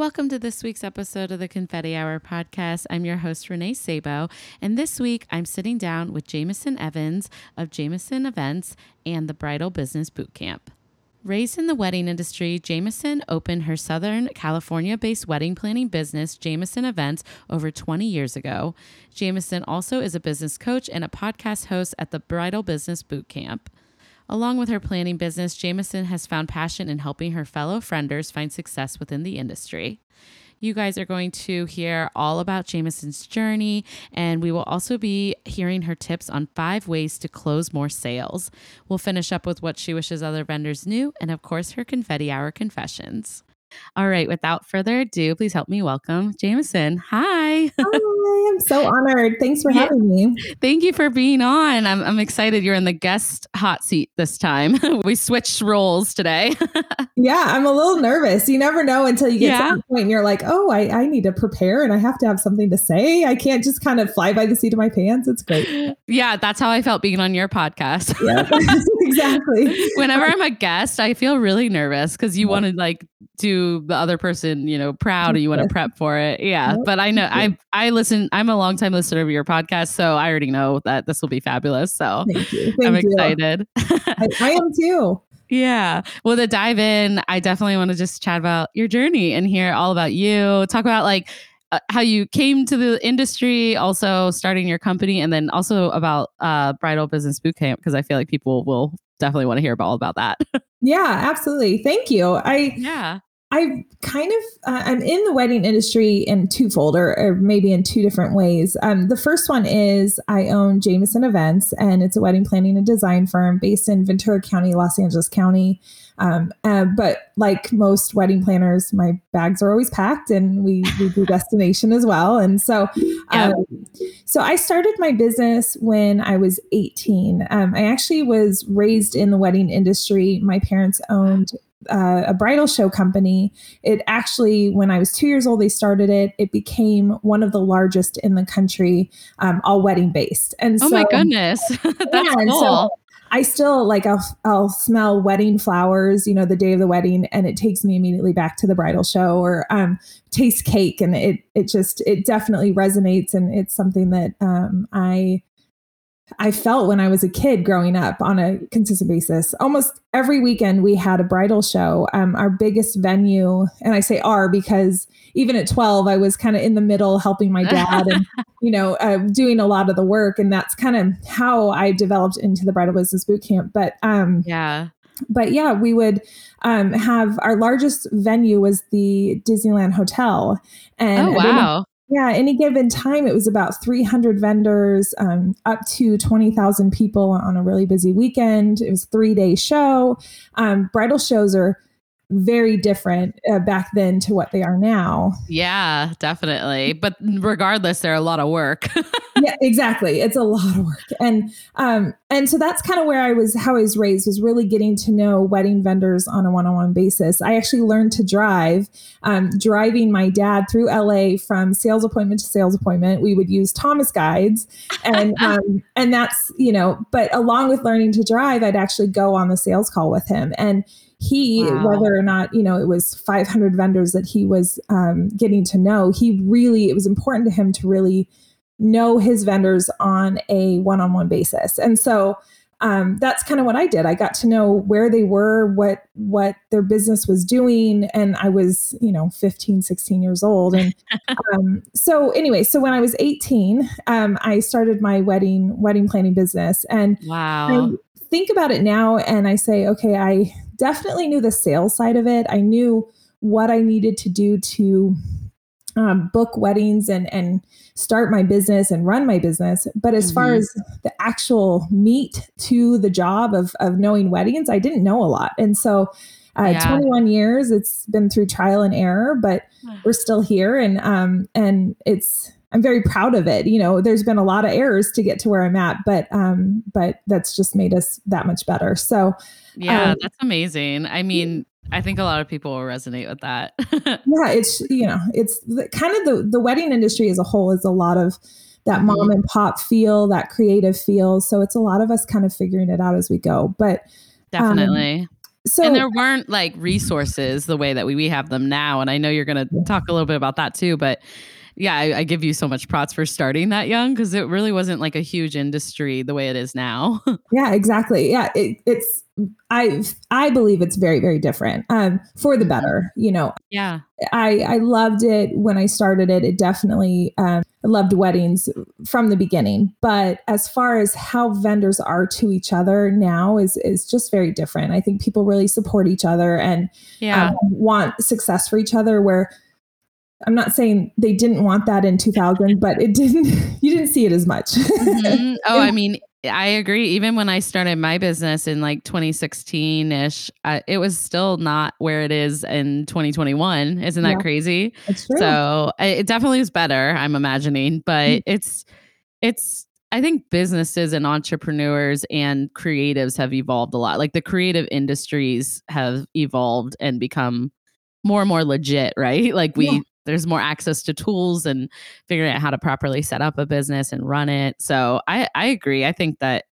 Welcome to this week's episode of the Confetti Hour podcast. I'm your host, Renee Sabo, and this week I'm sitting down with Jamison Evans of Jamison Events and the Bridal Business Bootcamp. Raised in the wedding industry, Jamison opened her Southern California based wedding planning business, Jamison Events, over 20 years ago. Jamison also is a business coach and a podcast host at the Bridal Business Bootcamp. Along with her planning business, Jamison has found passion in helping her fellow friendors find success within the industry. You guys are going to hear all about Jamison's journey, and we will also be hearing her tips on five ways to close more sales. We'll finish up with what she wishes other vendors knew, and of course, her confetti hour confessions. All right, without further ado, please help me welcome Jamison. Hi. Hi, I'm so honored. Thanks for yeah. having me. Thank you for being on. I'm, I'm excited you're in the guest hot seat this time. we switched roles today. yeah, I'm a little nervous. You never know until you get yeah. to the point and you're like, oh, I, I need to prepare and I have to have something to say. I can't just kind of fly by the seat of my pants. It's great. Yeah, that's how I felt being on your podcast. yeah, exactly. Whenever I'm a guest, I feel really nervous because you yeah. want to like do the other person, you know, proud and you want to prep for it. Yeah. But I know I I listen, I'm a long time listener of your podcast, so I already know that this will be fabulous. So Thank you. Thank I'm excited. I, I am too. Yeah. Well, to dive in, I definitely want to just chat about your journey and hear all about you. Talk about like uh, how you came to the industry, also starting your company, and then also about uh, Bridal Business Bootcamp because I feel like people will definitely want to hear about all about that. yeah, absolutely. Thank you. I yeah. I kind of uh, I'm in the wedding industry in twofold, or, or maybe in two different ways. Um, the first one is I own Jamison Events, and it's a wedding planning and design firm based in Ventura County, Los Angeles County. Um, uh, but like most wedding planners, my bags are always packed, and we we do destination as well. And so, um, so I started my business when I was 18. Um, I actually was raised in the wedding industry. My parents owned uh, a bridal show company. It actually, when I was two years old, they started it. It became one of the largest in the country, um, all wedding based. And oh so, my goodness, that's yeah, cool. So I still like I'll I'll smell wedding flowers, you know, the day of the wedding, and it takes me immediately back to the bridal show, or um, taste cake, and it it just it definitely resonates, and it's something that um, I I felt when I was a kid growing up on a consistent basis. Almost every weekend we had a bridal show. Um, our biggest venue, and I say our because even at 12, I was kind of in the middle helping my dad and, you know, uh, doing a lot of the work. And that's kind of how I developed into the bridal business boot camp. But um, yeah. But yeah, we would um, have our largest venue was the Disneyland Hotel. And oh, wow. Yeah, any given time, it was about 300 vendors, um, up to 20,000 people on a really busy weekend. It was three day show. Um, bridal shows are very different uh, back then to what they are now. Yeah, definitely. But regardless, they're a lot of work. yeah, exactly. It's a lot of work. And um and so that's kind of where I was how I was raised was really getting to know wedding vendors on a one-on-one basis. I actually learned to drive um, driving my dad through LA from sales appointment to sales appointment. We would use Thomas guides and um and that's, you know, but along with learning to drive, I'd actually go on the sales call with him and he wow. whether or not you know it was 500 vendors that he was um, getting to know he really it was important to him to really know his vendors on a one-on-one basis. And so um, that's kind of what i did. I got to know where they were what what their business was doing and i was you know 15 16 years old. And um, so anyway so when i was 18 um, i started my wedding wedding planning business. And wow. I think about it now and i say okay i definitely knew the sales side of it. I knew what I needed to do to um, book weddings and and start my business and run my business. But as mm-hmm. far as the actual meat to the job of of knowing weddings, I didn't know a lot. And so, uh, yeah. 21 years, it's been through trial and error, but we're still here, and um and it's I'm very proud of it. You know, there's been a lot of errors to get to where I'm at, but um, but that's just made us that much better. So yeah, um, that's amazing. I mean, I think a lot of people will resonate with that. yeah, it's you know, it's the, kind of the the wedding industry as a whole is a lot of that mm-hmm. mom and pop feel, that creative feel. So it's a lot of us kind of figuring it out as we go. But um, definitely. Um, so and there weren't like resources the way that we, we have them now. And I know you're going to talk a little bit about that too, but yeah, I, I, give you so much props for starting that young because it really wasn't like a huge industry the way it is now. yeah, exactly. Yeah, it, it's I I believe it's very very different um, for the better. You know. Yeah. I I loved it when I started it. It definitely um, loved weddings from the beginning. But as far as how vendors are to each other now is is just very different. I think people really support each other and yeah. um, want success for each other. Where I'm not saying they didn't want that in 2000, but it didn't. You didn't see it as much. mm-hmm. Oh, I mean, I agree. Even when I started my business in like 2016 ish, uh, it was still not where it is in 2021. Isn't that yeah, crazy? So it definitely is better. I'm imagining, but mm-hmm. it's it's. I think businesses and entrepreneurs and creatives have evolved a lot. Like the creative industries have evolved and become more and more legit, right? Like we yeah there's more access to tools and figuring out how to properly set up a business and run it. So I, I agree. I think that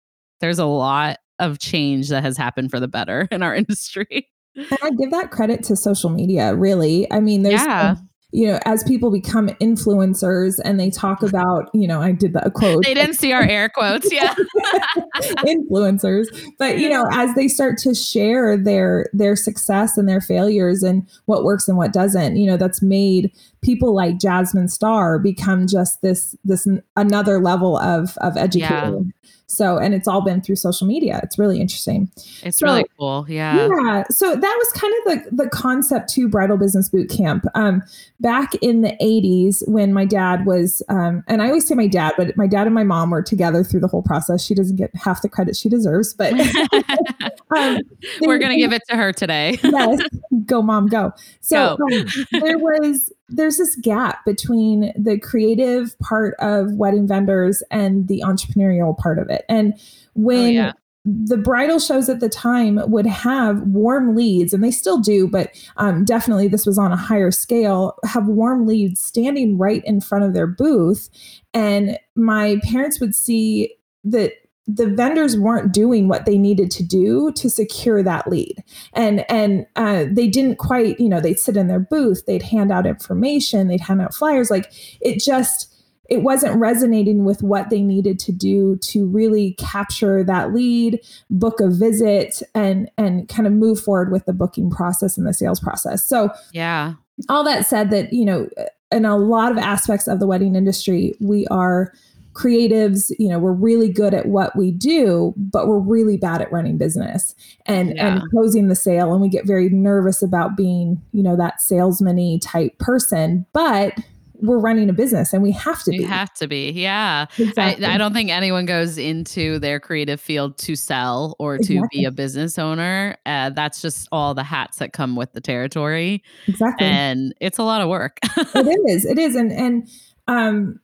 there's a lot of change that has happened for the better in our industry. And I give that credit to social media, really. I mean, there's yeah you know, as people become influencers and they talk about, you know, I did that quote. They didn't see our air quotes, yeah. influencers, but you know, as they start to share their their success and their failures and what works and what doesn't, you know, that's made people like Jasmine Star become just this this another level of of educating. Yeah. So, and it's all been through social media. It's really interesting. It's so, really cool. Yeah. Yeah. So that was kind of the, the concept to Bridal Business Boot Camp. Um, back in the 80s when my dad was, um, and I always say my dad, but my dad and my mom were together through the whole process. She doesn't get half the credit she deserves, but um, we're going to give it to her today. yes. Go, mom, go. So go. Um, there was, there's this gap between the creative part of wedding vendors and the entrepreneurial part of it. And when oh, yeah. the bridal shows at the time would have warm leads, and they still do, but um, definitely this was on a higher scale, have warm leads standing right in front of their booth. And my parents would see that the vendors weren't doing what they needed to do to secure that lead. And and uh, they didn't quite you know they'd sit in their booth they'd hand out information they'd hand out flyers like it just it wasn't resonating with what they needed to do to really capture that lead book a visit and and kind of move forward with the booking process and the sales process. So yeah. all that said that you know in a lot of aspects of the wedding industry we are creatives you know we're really good at what we do but we're really bad at running business and yeah. and closing the sale and we get very nervous about being you know that salesman type person but we're running a business and we have to you be. have to be. Yeah. Exactly. I, I, don't think anyone goes into their creative field to sell or exactly. to be a business owner. Uh, that's just all the hats that come with the territory. Exactly. And it's a lot of work. it is. It is. And, and, um,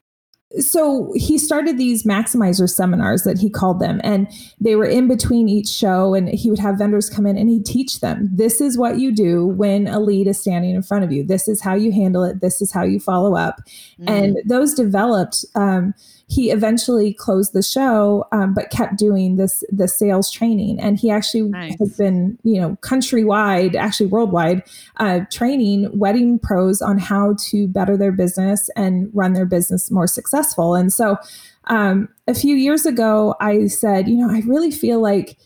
so he started these maximizer seminars that he called them and they were in between each show and he would have vendors come in and he'd teach them this is what you do when a lead is standing in front of you. This is how you handle it. This is how you follow up. Mm-hmm. and those developed um, he eventually closed the show, um, but kept doing this the sales training. And he actually nice. has been, you know, countrywide, actually worldwide, uh, training wedding pros on how to better their business and run their business more successful. And so, um, a few years ago, I said, you know, I really feel like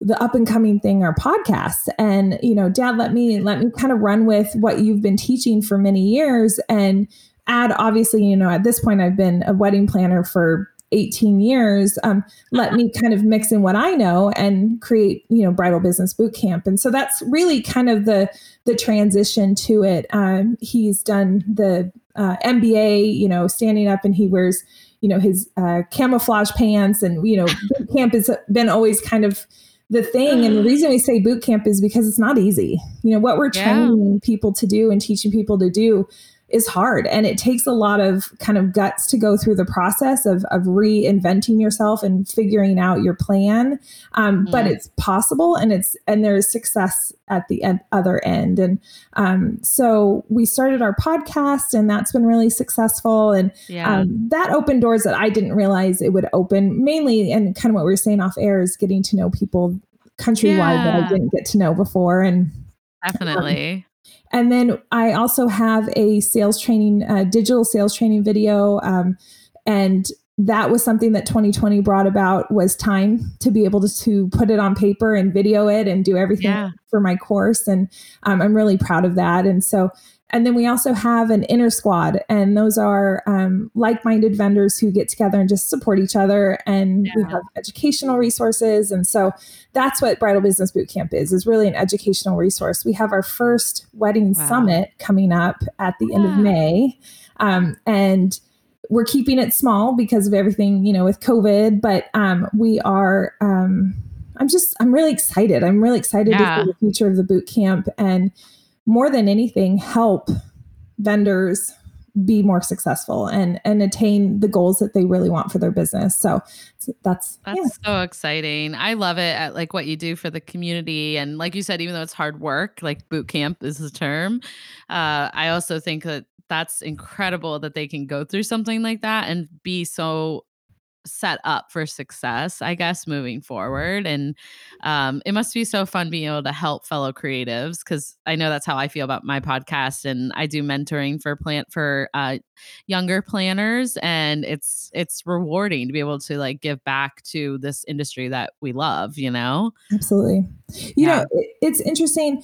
the up and coming thing are podcasts and you know dad let me let me kind of run with what you've been teaching for many years and add obviously you know at this point i've been a wedding planner for 18 years um, let me kind of mix in what i know and create you know bridal business boot camp. And so that's really kind of the the transition to it. Um, he's done the uh, mba you know standing up and he wears you know his uh, camouflage pants and you know boot camp has been always kind of the thing. And the reason we say boot camp is because it's not easy. You know what we're training yeah. people to do and teaching people to do is hard and it takes a lot of kind of guts to go through the process of, of reinventing yourself and figuring out your plan um, mm. but it's possible and it's and there's success at the end, other end and um, so we started our podcast and that's been really successful and yeah. um, that opened doors that i didn't realize it would open mainly and kind of what we were saying off air is getting to know people countrywide yeah. that i didn't get to know before and definitely and then I also have a sales training, uh, digital sales training video. Um, and that was something that 2020 brought about was time to be able to, to put it on paper and video it and do everything yeah. for my course. And um, I'm really proud of that. And so and then we also have an inner squad, and those are um, like minded vendors who get together and just support each other. And yeah. we have educational resources. And so that's what Bridal Business Bootcamp is, is really an educational resource. We have our first wedding wow. summit coming up at the end of May. Um, and we're keeping it small because of everything, you know, with COVID, but um, we are. Um, I'm just, I'm really excited. I'm really excited yeah. to see the future of the boot camp and more than anything help vendors be more successful and and attain the goals that they really want for their business. So, that's that's yeah. so exciting. I love it at like what you do for the community. And like you said even though it's hard work like boot camp is the term uh, i also think that that's incredible that they can go through something like that and be so set up for success, I guess, moving forward. And um, it must be so fun being able to help fellow creatives because I know that's how I feel about my podcast. And I do mentoring for plant for uh, younger planners, and it's it's rewarding to be able to like give back to this industry that we love. You know, absolutely. You yeah. know, it's interesting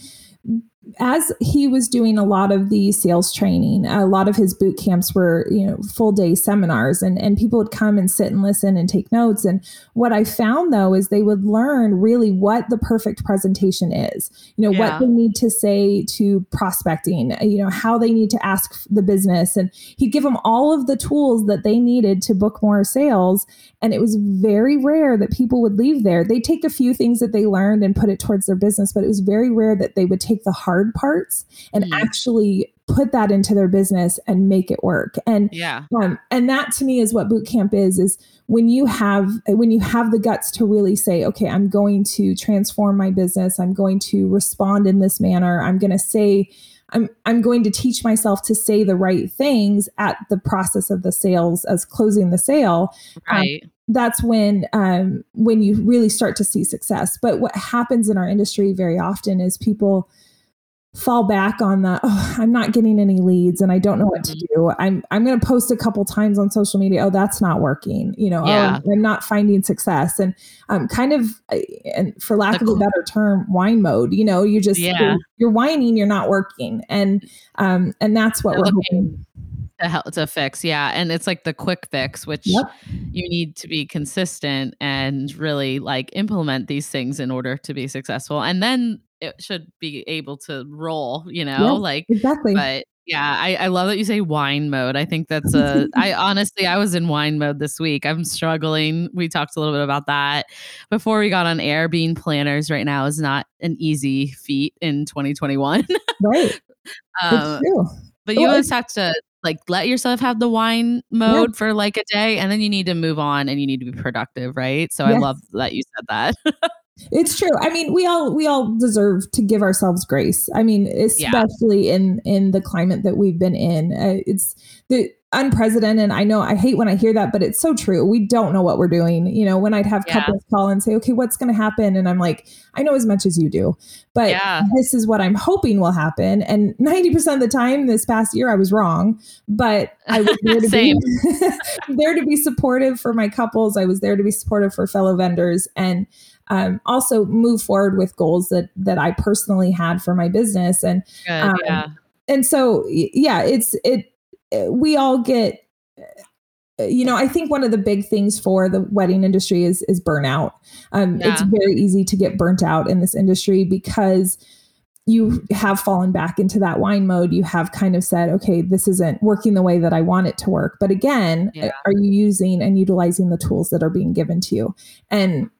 as he was doing a lot of the sales training, a lot of his boot camps were, you know, full day seminars and, and people would come and sit and listen and take notes. And what I found though is they would learn really what the perfect presentation is, you know, yeah. what they need to say to prospecting, you know, how they need to ask the business. And he'd give them all of the tools that they needed to book more sales. And it was very rare that people would leave there. They take a few things that they learned and put it towards their business, but it was very rare that they would take the hard hard parts and mm. actually put that into their business and make it work. And yeah. um, and that to me is what boot camp is is when you have when you have the guts to really say okay i'm going to transform my business. I'm going to respond in this manner. I'm going to say I'm, I'm going to teach myself to say the right things at the process of the sales as closing the sale. Um, right. um, that's when um, when you really start to see success but what happens in our industry very often is people fall back on the oh, I'm not getting any leads and I don't know what to mm-hmm. do. I'm I'm going to post a couple times on social media. Oh, that's not working. You know, oh, yeah. oh, I'm not finding success. And I'm kind of and for lack the of a better term, whine mode. You know, you just yeah. you're, you're whining, you're not working. And um and that's what we're hoping to help to fix. Yeah. And it's like the quick fix, which yep. you need to be consistent and really like implement these things in order to be successful. And then it should be able to roll, you know, like exactly. But yeah, I, I love that you say wine mode. I think that's a I honestly I was in wine mode this week. I'm struggling. We talked a little bit about that before we got on air. Being planners right now is not an easy feat in 2021. right. um. But you always have to like let yourself have the wine mode yeah. for like a day and then you need to move on and you need to be productive, right? So yes. I love that you said that. It's true. I mean, we all we all deserve to give ourselves grace. I mean, especially yeah. in in the climate that we've been in. Uh, it's the unprecedented. And I know I hate when I hear that, but it's so true. We don't know what we're doing. You know, when I'd have yeah. couples call and say, "Okay, what's going to happen?" and I'm like, "I know as much as you do, but yeah. this is what I'm hoping will happen." And 90% of the time this past year I was wrong, but I was there to be there to be supportive for my couples. I was there to be supportive for fellow vendors and um, also move forward with goals that that I personally had for my business and Good, um, yeah. and so yeah it's it we all get uh, you know, I think one of the big things for the wedding industry is is burnout. Um, yeah. It's very easy to get burnt out in this industry because you have fallen back into that wine mode. You have kind of said, okay, this isn't working the way that I want it to work. But again, yeah. are you using and utilizing the tools that are being given to you? And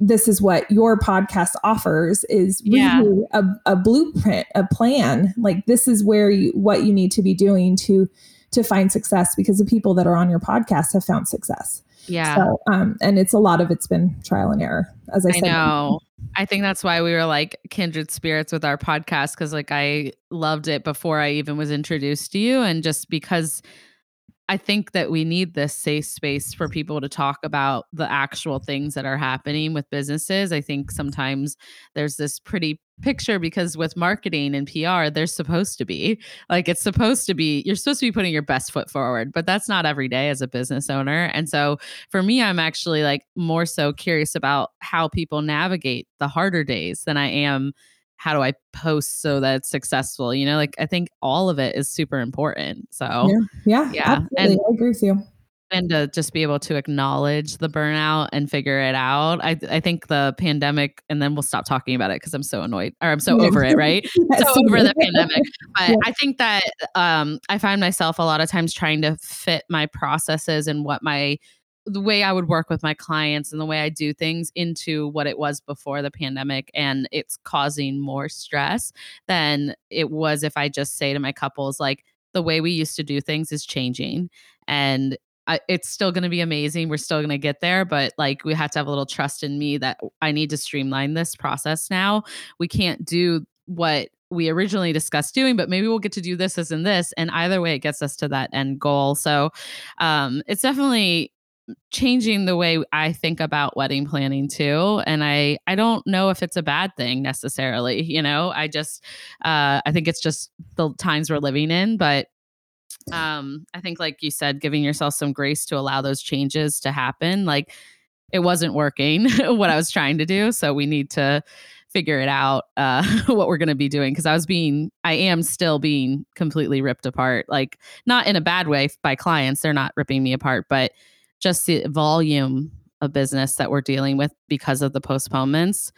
this is what your podcast offers is really yeah. a, a blueprint a plan. Like this is where you what you need to be doing to to find success because the people that are on your podcast have found success. Yeah. So um and it's a lot of it's been trial and error as i, I said. know. I think that's why we were like kindred spirits with our podcast because like I loved it before I even was introduced to you and just because I think that we need this safe space for people to talk about the actual things that are happening with businesses. I think sometimes there's this pretty picture because with marketing and PR, there's supposed to be like it's supposed to be you're supposed to be putting your best foot forward, but that's not every day as a business owner. And so for me, I'm actually like more so curious about how people navigate the harder days than I am how do I post so that it's successful? You know, like I think all of it is super important. So yeah, yeah, yeah. And, I agree with you. And to just be able to acknowledge the burnout and figure it out. I I think the pandemic, and then we'll stop talking about it because I'm so annoyed or I'm so over it, right? so over the pandemic. But yeah. I think that um, I find myself a lot of times trying to fit my processes and what my the way I would work with my clients and the way I do things into what it was before the pandemic. And it's causing more stress than it was if I just say to my couples, like, the way we used to do things is changing. And I, it's still going to be amazing. We're still going to get there, but like we have to have a little trust in me that I need to streamline this process now. We can't do what we originally discussed doing, but maybe we'll get to do this, this, and this. And either way, it gets us to that end goal. So um, it's definitely changing the way I think about wedding planning too. And I I don't know if it's a bad thing necessarily. You know, I just uh, I think it's just the times we're living in. But um, I think, like you said, giving yourself some grace to allow those changes to happen. Like it wasn't working what I was trying to do, so we need to figure it out uh, what we're going to be doing because i was being i am still being completely ripped apart like not in a bad way by clients they're not ripping me apart but just the volume of business that we're dealing with because of the postponements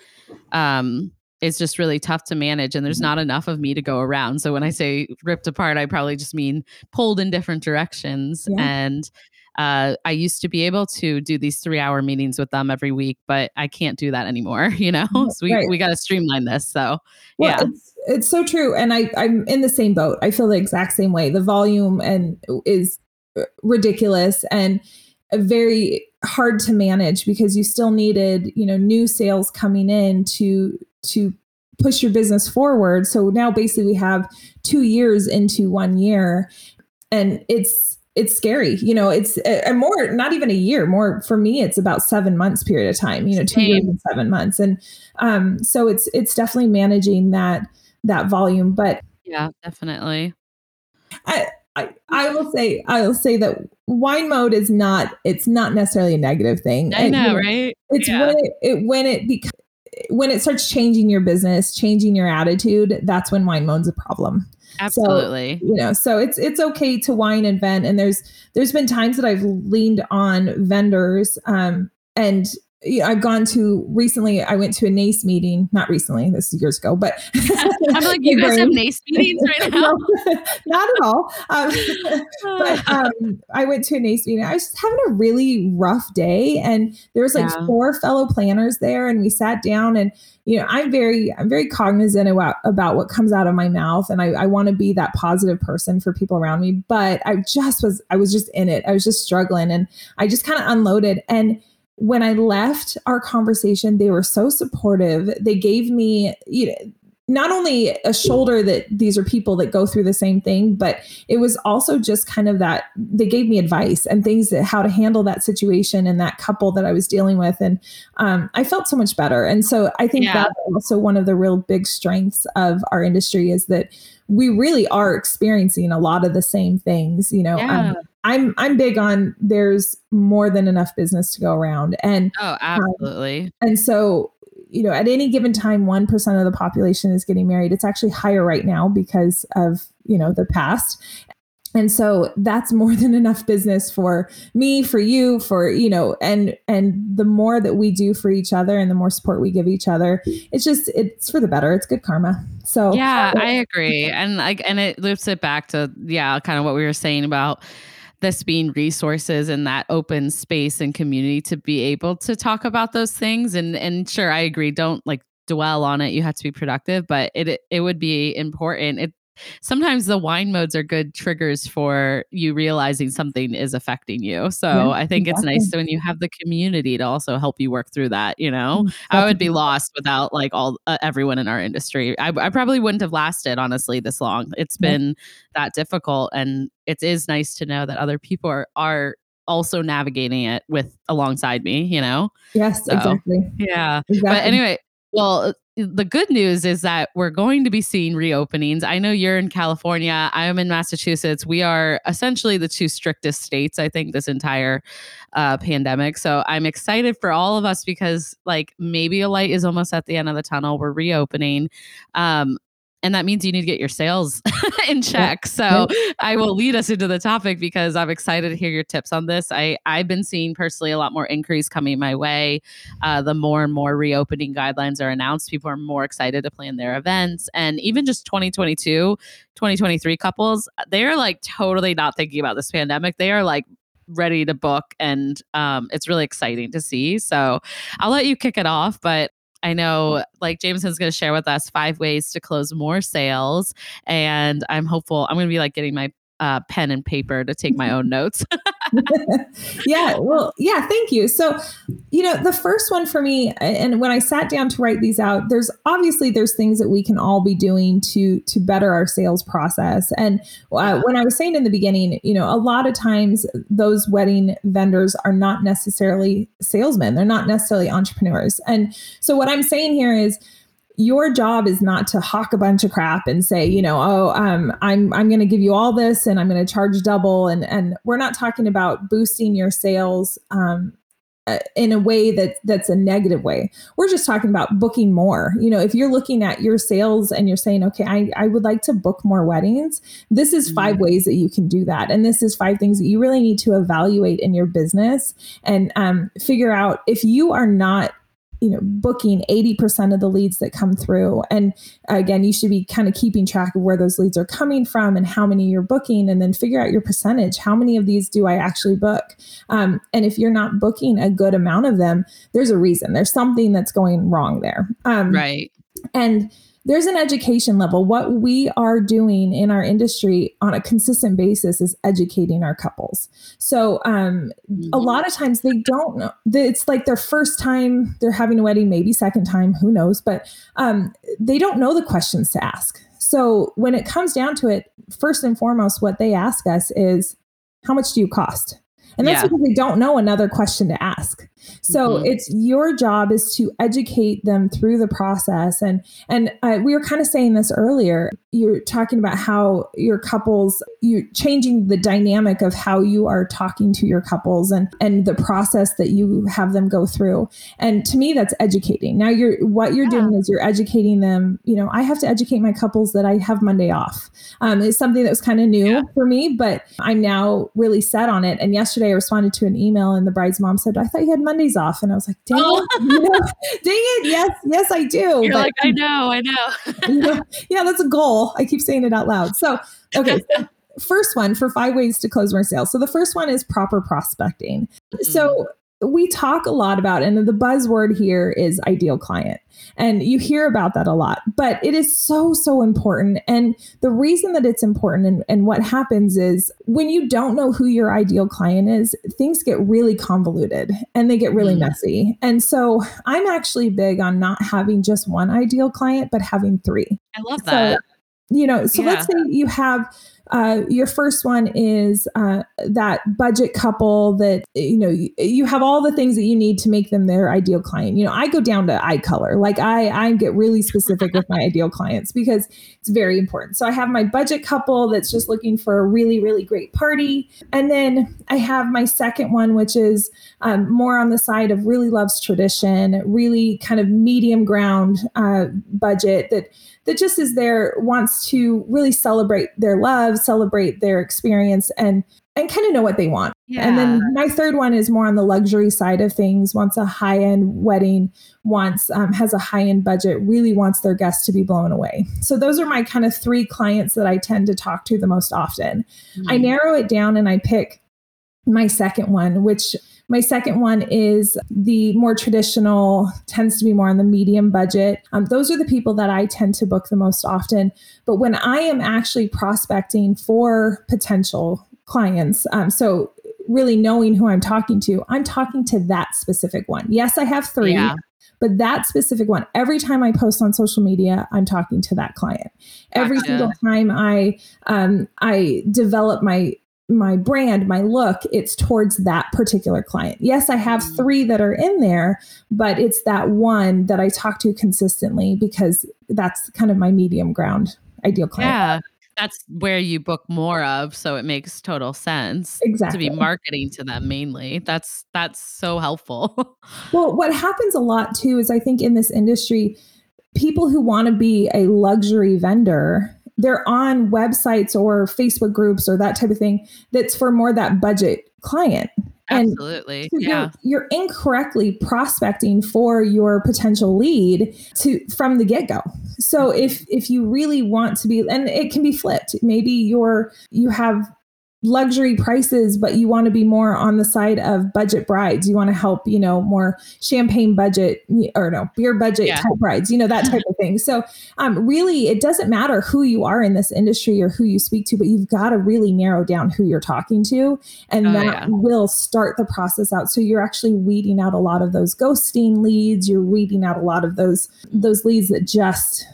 um, is just really tough to manage and there's mm-hmm. not enough of me to go around. So when i say ripped apart i probably just mean pulled in different directions. Yeah. and uh, i used to be able to do these three hour meetings with them every week but i can't do that anymore you know? So we, right. we got to streamline this so well, yeah. it's, it's so true and I, i'm in the same boat. I feel the exact same way. The volume and is uh, ridiculous and very hard to manage because you still needed you know new sales coming in to to push your business forward. So now basically we have two years into one year and it's it's scary you know it's a, more not even a year more for me it's about seven months period of time you know two Same. years and seven months. And um so it's it's definitely managing that that volume but yeah definitely. I, I, I will say I will say that wine mode is not it's not necessarily a negative thing. I know, right? It's yeah. when it, it when it becomes when it starts changing your business, changing your attitude, that's when wine mode's a problem. Absolutely. So, you know, so it's it's okay to wine and vent. And there's there's been times that I've leaned on vendors um and I've gone to recently. I went to a NACE meeting, not recently. This is years ago, but I'm like, you guys have NACE meetings right now? no, not at all. Um, but um, I went to a NACE meeting. I was just having a really rough day, and there was like yeah. four fellow planners there, and we sat down. And you know, I'm very, I'm very cognizant about about what comes out of my mouth, and I, I want to be that positive person for people around me. But I just was, I was just in it. I was just struggling, and I just kind of unloaded and when I left our conversation, they were so supportive. They gave me, you know, not only a shoulder that these are people that go through the same thing, but it was also just kind of that they gave me advice and things that how to handle that situation and that couple that I was dealing with. And um, I felt so much better. And so I think yeah. that's also one of the real big strengths of our industry is that we really are experiencing a lot of the same things, you know. Yeah. Um, I'm I'm big on there's more than enough business to go around. And oh absolutely. um, and so you know at any given time 1% of the population is getting married. It's actually higher right now because of you know the past. And so that's more than enough business for me for you for you know and and the more that we do for each other and the more support we give each other it's just it's for the better. It's good karma. So yeah i agree. And like and it loops it back to yeah kind of what we were saying about this being resources and that open space and community to be able to talk about those things. And and sure I agree don't like dwell on it. You have to be productive but it it, would be important. It sometimes the wine modes are good triggers for you realizing something is affecting you. So yeah, I think exactly. it's nice when you have the community to also help you work through that. You know, mm, I would be lost without like all uh, everyone in our industry. I, I, probably wouldn't have lasted honestly this long. It's been yeah. that difficult, and it is nice to know that other people are are also navigating it with alongside me. You know. Yes, so, exactly. Yeah. Exactly. But anyway, well, the good news is that we're going to be seeing reopenings. I know you're in California. I am in Massachusetts. We are essentially the two strictest states, I think, this entire uh, pandemic. So I'm excited for all of us because, like, maybe a light is almost at the end of the tunnel. We're reopening. Um, and that means you need to get your sales in check. So I will lead us into the topic because I'm excited to hear your tips on this. I I've been seeing personally a lot more increase coming my way. Uh, the more and more reopening guidelines are announced, people are more excited to plan their events, and even just 2022, 2023 couples, they are like totally not thinking about this pandemic. They are like ready to book and um, it's really exciting to see so i'll let you kick it off but I know like Jamison's going to share with us five ways to close more sales. And I'm hopeful I'm going to be like getting my uh, pen and paper to take my own notes. yeah, well, yeah, thank you. So, you know, the first one for me, and when I sat down to write these out, there's obviously there's things that we can all be doing to to better our sales process. And uh, when I was saying in the beginning, you know, a lot of times those wedding vendors are not necessarily salesmen; they're not necessarily entrepreneurs. And so, what I'm saying here is your job is not to hawk a bunch of crap and say, you know, oh, um, I'm I'm going to give you all this and I'm going to charge double. And and we're not talking about boosting your sales um, uh, in a way that that's a negative way. We're just talking about booking more. You know, if you're looking at your sales and you're saying, okay, I, I would like to book more weddings, this is 5 mm-hmm. ways that you can do that. And this is five things that you really need to evaluate in your business and um, figure out if you are not you know booking 80% of the leads that come through. And again you should be kind of keeping track of where those leads are coming from and how many you're booking and then figure out your percentage. How many of these do i actually book? Um, and if you're not booking a good amount of them there's a reason. There's something that's going wrong there. Um, right. and there's an education level. What we are doing in our industry on a consistent basis is educating our couples. So um, mm-hmm. a lot of times they don't know. It's like their first time they're having a wedding, maybe second time, who knows? But um, they don't know the questions to ask. So when it comes down to it, first and foremost, what they ask us is, "How much do you cost?" And that's yeah. because they don't know another question to ask. So mm-hmm. it's your job is to educate them through the process. And and uh, we were kind of saying this earlier. You're talking about how your couples you're changing the dynamic of how you are talking to your couples and and the process that you have them go through. And to me, that's educating. Now you're what you're yeah. doing is you're educating them. You know, I have to educate my couples that I have Monday off. Um, it's something that was kind of new yeah. for me, but I'm now really set on it. And yesterday I responded to an email, and the bride's mom said, "I thought you had Mondays off," and I was like, "Dang oh. it, you know, dang it, yes, yes, I do." You're but, like, "I know, I know." you know. Yeah, that's a goal. I keep saying it out loud. So, okay. first one for five ways to close more sales. So the first one is proper prospecting. Mm-hmm. So we talk a lot about, and the buzzword here is ideal client. And you hear about that a lot, but it is so, so important. And the reason that it's important and, and what happens is when you don't know who your ideal client is, things get really convoluted and they get really mm. messy. And so I'm actually big on not having just one ideal client, but having three. I love that. You know, so yeah. let's say you have uh, your first one is uh, that budget couple that you know you, you, have all the things that you need to make them their ideal client. You know, I go down to eye color. Like I I get really specific with my ideal clients because it's very important. So I have my budget couple that's just looking for a really really great party, and then I have my second one which is um, more on the side of really loves tradition, really kind of medium ground uh, budget that that just is there wants to really celebrate their love celebrate their experience and and kind of know what they want. Yeah. And then my third one is more on the luxury side of things. Wants a high end wedding, wants um, has a high end budget, really wants their guests to be blown away. So those are my kind of three clients that I tend to talk to the most often. Mm-hmm. I narrow it down and I pick my second one, which my second one is the more traditional, tends to be more on the medium budget. Um, those are the people that I tend to book the most often. But when I am actually prospecting for potential clients, um, so really knowing who I'm talking to, I'm talking to that specific one. Yes, I have three. Yeah. But that specific one, every time I post on social media, I'm talking to that client. Every gotcha. single time I um, I develop my my brand, my look, it's towards that particular client. Yes, I have mm. three that are in there, but it's that one that I talk to consistently because that's kind of my medium ground ideal client. Yeah. That's where you book more of, so it makes total sense exactly. to be marketing to them mainly. That's that's so helpful. well, what happens a lot too is I think in this industry, people who want to be a luxury vendor they're on websites or Facebook groups or that type of thing that's for more that budget client. Absolutely. So yeah. You're, you're, incorrectly prospecting for your potential lead to from the get-go. So if if you really want to be and it can be flipped. Maybe you're you have luxury prices, but you want to be more on the side of budget brides. You want to help, you know, more champagne budget or no beer budget yeah. type brides, you know, that type of thing. So, um, really, it doesn't matter who you are in this industry or who you speak to, but you've got to really narrow down who you're talking to, and oh, that yeah. will start the process out. So you're actually weeding out a lot of those ghosting leads. You're weeding out a lot of those those leads that just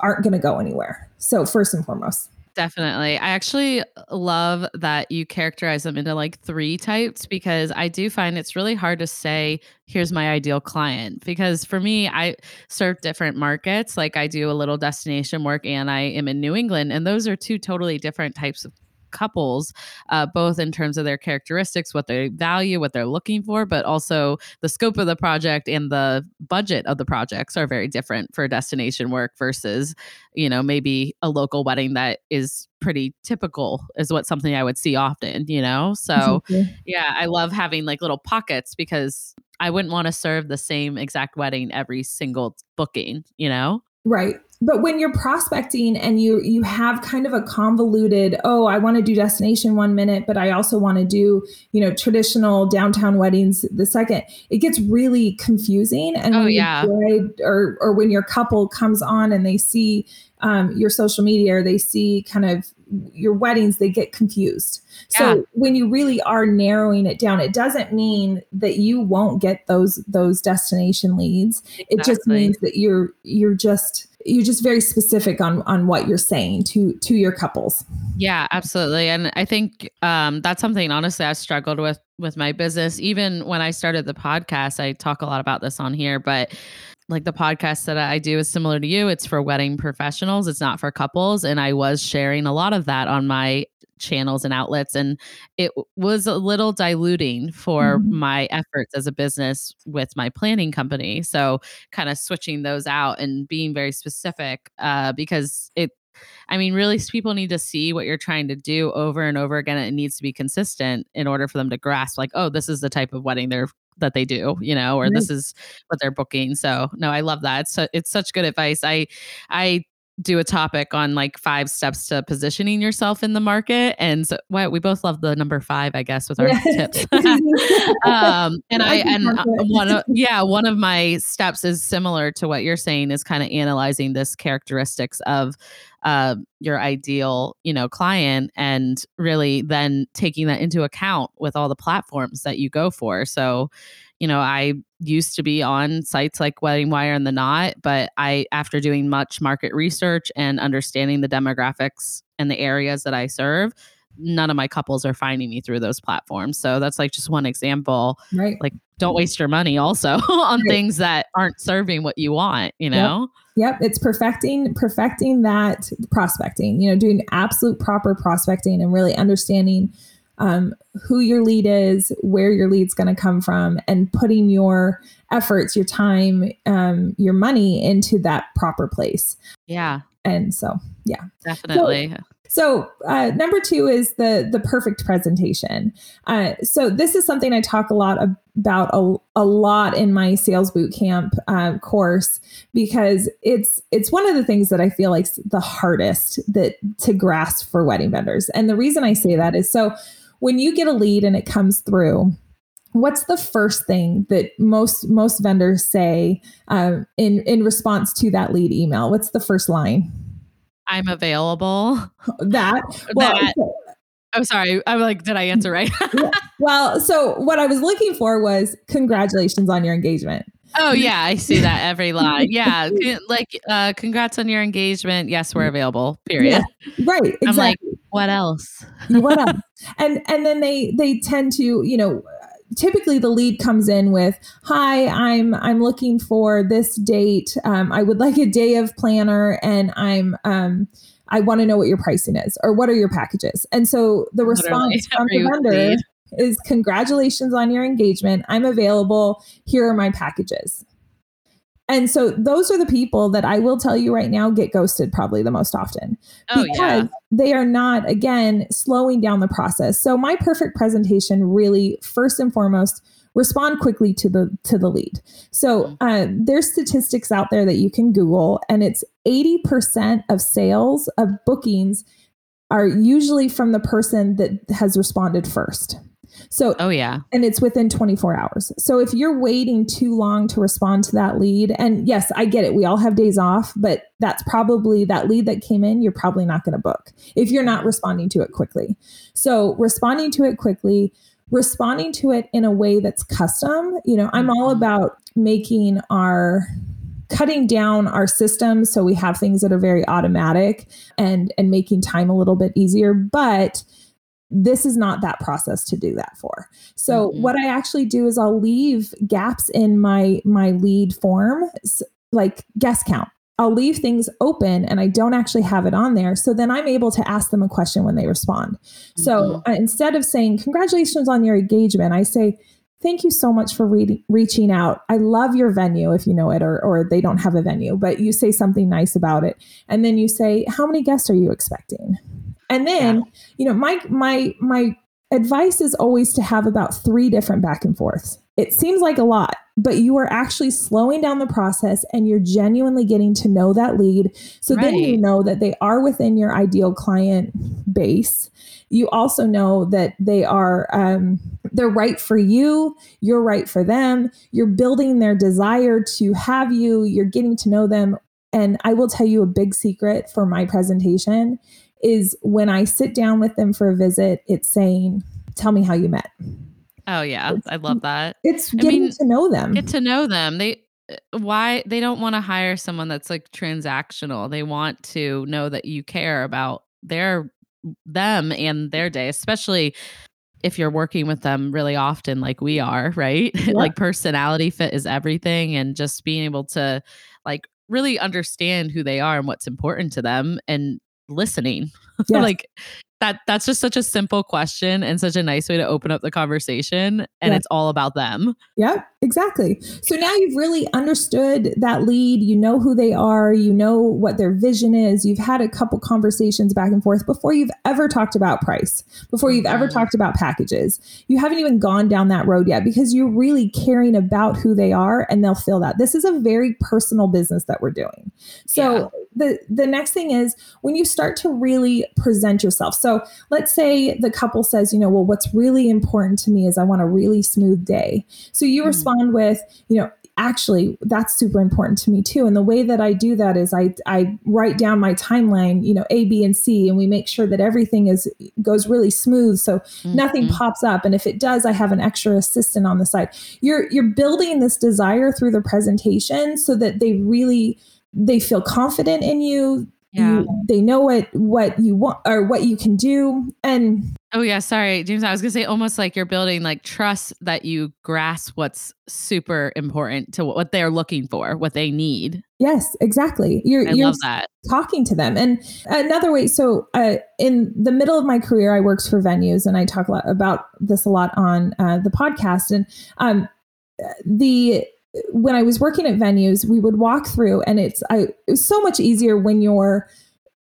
aren't going to go anywhere. So first and foremost. Definitely. I actually love that you characterize them into like three types because I do find it's really hard to say, here's my ideal client. Because for me, I serve different markets. Like I do a little destination work and I am in New England. And those are two totally different types of couples, uh, both in terms of their characteristics, what they value, what they're looking for, but also the scope of the project and the budget of the projects are very different for destination work versus, you know, maybe a local wedding that is pretty typical is what something I would see often, you know? So, yeah, I love having like little pockets because I wouldn't want to serve the same exact wedding every single booking, you know? Right. But when you're prospecting and you you have kind of a convoluted oh i want to do destination one minute but i also want to do you know traditional downtown weddings the second it gets really confusing. And oh yeah. or or when your couple comes on and they see um, your social media or they see kind of your weddings they get confused. Yeah. so when you really are narrowing it down it doesn't mean that you won't get those those destination leads. Exactly. it just means that you're you're just you're just very specific on on what you're saying to to your couples. Yeah absolutely. And i think um, that's something honestly i struggled with with my business. Even when i started the podcast i talk a lot about this on here but like the podcast that I do is similar to you. It's for wedding professionals, it's not for couples. And I was sharing a lot of that on my channels and outlets and it was a little diluting for mm-hmm. my efforts as a business with my planning company so kind of switching those out and being very specific uh, because it I mean, really, people need to see what you're trying to do over and over again. It needs to be consistent in order for them to grasp, like, oh, this is the type of wedding they're that they do, you know, or right. this is what they're booking. So, no, I love that. So it's such good advice. I I do a topic on like five steps to positioning yourself in the market. And so well, we both love the number five, I guess, with our yeah. tips. um, and I, and one of, yeah, one of my steps is similar to what you're saying is kind of analyzing this characteristics of uh, your ideal, you know, client and really then taking that into account with all the platforms that you go for. So, you know, I used to be on sites like Wedding Wire and The Knot, but I, after doing much market research and understanding the demographics and the areas that I serve, none of my couples are finding me through those platforms. So that's like just one example. Right. Like, don't waste your money also on right. things that aren't serving what you want, you know? Yep. yep. It's perfecting, perfecting that prospecting, you know, doing absolute proper prospecting and really understanding um, who your lead is, where your lead's going to come from, and putting your efforts, your time, um, your money into that proper place. Yeah. And so, yeah, definitely. So, so uh, number two is the the perfect presentation. Uh, so this is something I talk a lot about a, a lot in my sales boot camp uh, course because it's it's one of the things that I feel like the hardest that to grasp for wedding vendors. And the reason I say that is so when you get a lead and it comes through, what's the first thing that most most vendors say um, in in response to that lead email? What's the first line? I'm available. That well, that, I'm sorry. I'm like, did I answer right? well, so what I was looking for was congratulations on your engagement. Oh yeah, I see that every line. Yeah, like uh, congrats on your engagement. Yes, we're available. Period. Yeah, right. Exactly. I'm like, what else? what else? And and then they they tend to you know typically the lead comes in with hi i'm i'm looking for this date. Um, i would like a day of planner and i'm um, i want to know what your pricing is or what are your packages? And so the response from the vendor is congratulations on your engagement. I'm available. Here are my packages and so those are the people that I will tell you right now get ghosted probably the most often. Oh, because yeah. they are not, again, slowing down the process. So my perfect presentation really, first and foremost, respond quickly to the to the lead. So mm-hmm. uh, there's statistics out there that you can Google, and it's 80% of sales of bookings are usually from the person that has responded first. So, oh, yeah. And it's within 24 hours. So, if you're waiting too long to respond to that lead, and yes, I get it, we all have days off, but that's probably that lead that came in, you're probably not going to book if you're not responding to it quickly. So, responding to it quickly, responding to it in a way that's custom. You know, I'm all mm-hmm. about making our cutting down our system so we have things that are very automatic and and making time a little bit easier but this is not that process to do that for so mm-hmm. what i actually do is i'll leave gaps in my my lead form like guest count I'll leave things open and I don't actually have it on there. So then I'm able to ask them a question when they respond. Mm-hmm. So uh, instead of saying, Congratulations on your engagement, I say, Thank you so much for re- reaching out. I love your venue if you know it, or, or they don't have a venue, but you say something nice about it. And then you say, How many guests are you expecting? And then, yeah. you know, my my my advice is always to have about three different back and forths. It seems like a lot, but you are actually slowing down the process and you're genuinely getting to know that lead. So right. then you know that they are within your ideal client base. You also know that they are um, they're right for you. You're right for them. You're building their desire to have you. You're getting to know them. And I will tell you a big secret for my presentation is when I sit down with them for a visit, it's saying, Tell me how you met. Oh, yeah. It's, I love that. It's getting I mean, to know them. Get to know them. They, uh, why they don't want to hire someone that's like transactional. They want to know that you care about their them and their day, especially if you're working with them really often like we are, right? Yeah. like personality fit is everything and just being able to like really understand who they are and what's important to them and listening. Yes. like that that's just such a simple question and such a nice way to open up the conversation and it's all about them. Yeah, exactly. So now you've really understood that lead, you know who they are, you know what their vision is. You've had a couple conversations back and forth before you've ever talked about price, before you've ever mm-hmm. talked about packages. You haven't even gone down that road yet because you're really caring about who they are and they'll feel that. This is a very personal business that we're doing. So yeah. the the next thing is when you start to really present yourself. So let's say the couple says, you know, well, what's really important to me is I want a really smooth day. So you mm-hmm. Respond with, you know, actually that's super important to me too. And the way that i do that is i i write down my timeline you know a b and c and we make sure that everything is goes really smooth. So mm-hmm. nothing pops up. And if it does i have an extra assistant on the side. You're you're building this desire through the presentation so that they really they feel confident in you yeah. You, they know what what you want or what you can do and oh yeah sorry james i was gonna say almost like you're building like trust that you grasp what's super important to what they're looking for what they need yes exactly you're, I you're love that. talking to them and another way so uh, in the middle of my career i worked for venues and i talk a lot about this a lot on uh, the podcast and um, the when I was working at venues, we would walk through, and it's I it was so much easier when you're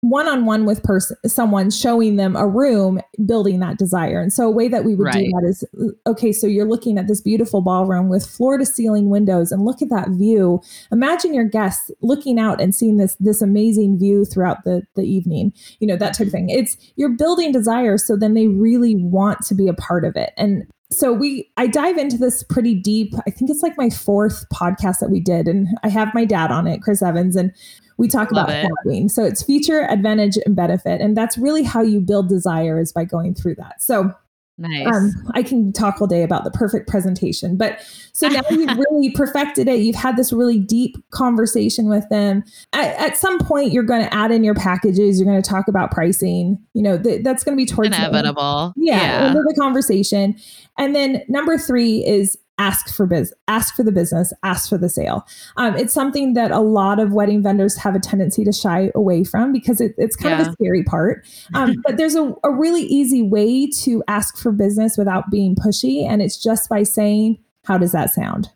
one-on-one with person someone showing them a room building that desire. And so a way that we would Right. do that is okay so you're looking at this beautiful ballroom with floor to ceiling windows and look at that view. Imagine your guests looking out and seeing this this amazing view throughout the the evening you know that type of mm-hmm. thing. It's you're building desire so then they really want to be a part of it. And so we i dive into this pretty deep. I think it's like my fourth podcast that we did and i have my dad on it chris evans and we talk Love about it. so it's feature advantage and benefit and that's really how you build desire is by going through that. So Nice. um, I can talk all day about the perfect presentation, but so now you've really perfected it. You've had this really deep conversation with them. At, at some point, you're going to add in your packages. You're going to talk about pricing. You know, th- that's going to be towards the. Inevitable. Yeah, end of the conversation. And then number three is ask for biz, ask for the business, ask for the sale. Um, it's something that a lot of wedding vendors have a tendency to shy away from because it, it's kind of a scary part. Um, but there's a, a really easy way to ask for business without being pushy, and it's just by saying, "How does that sound?"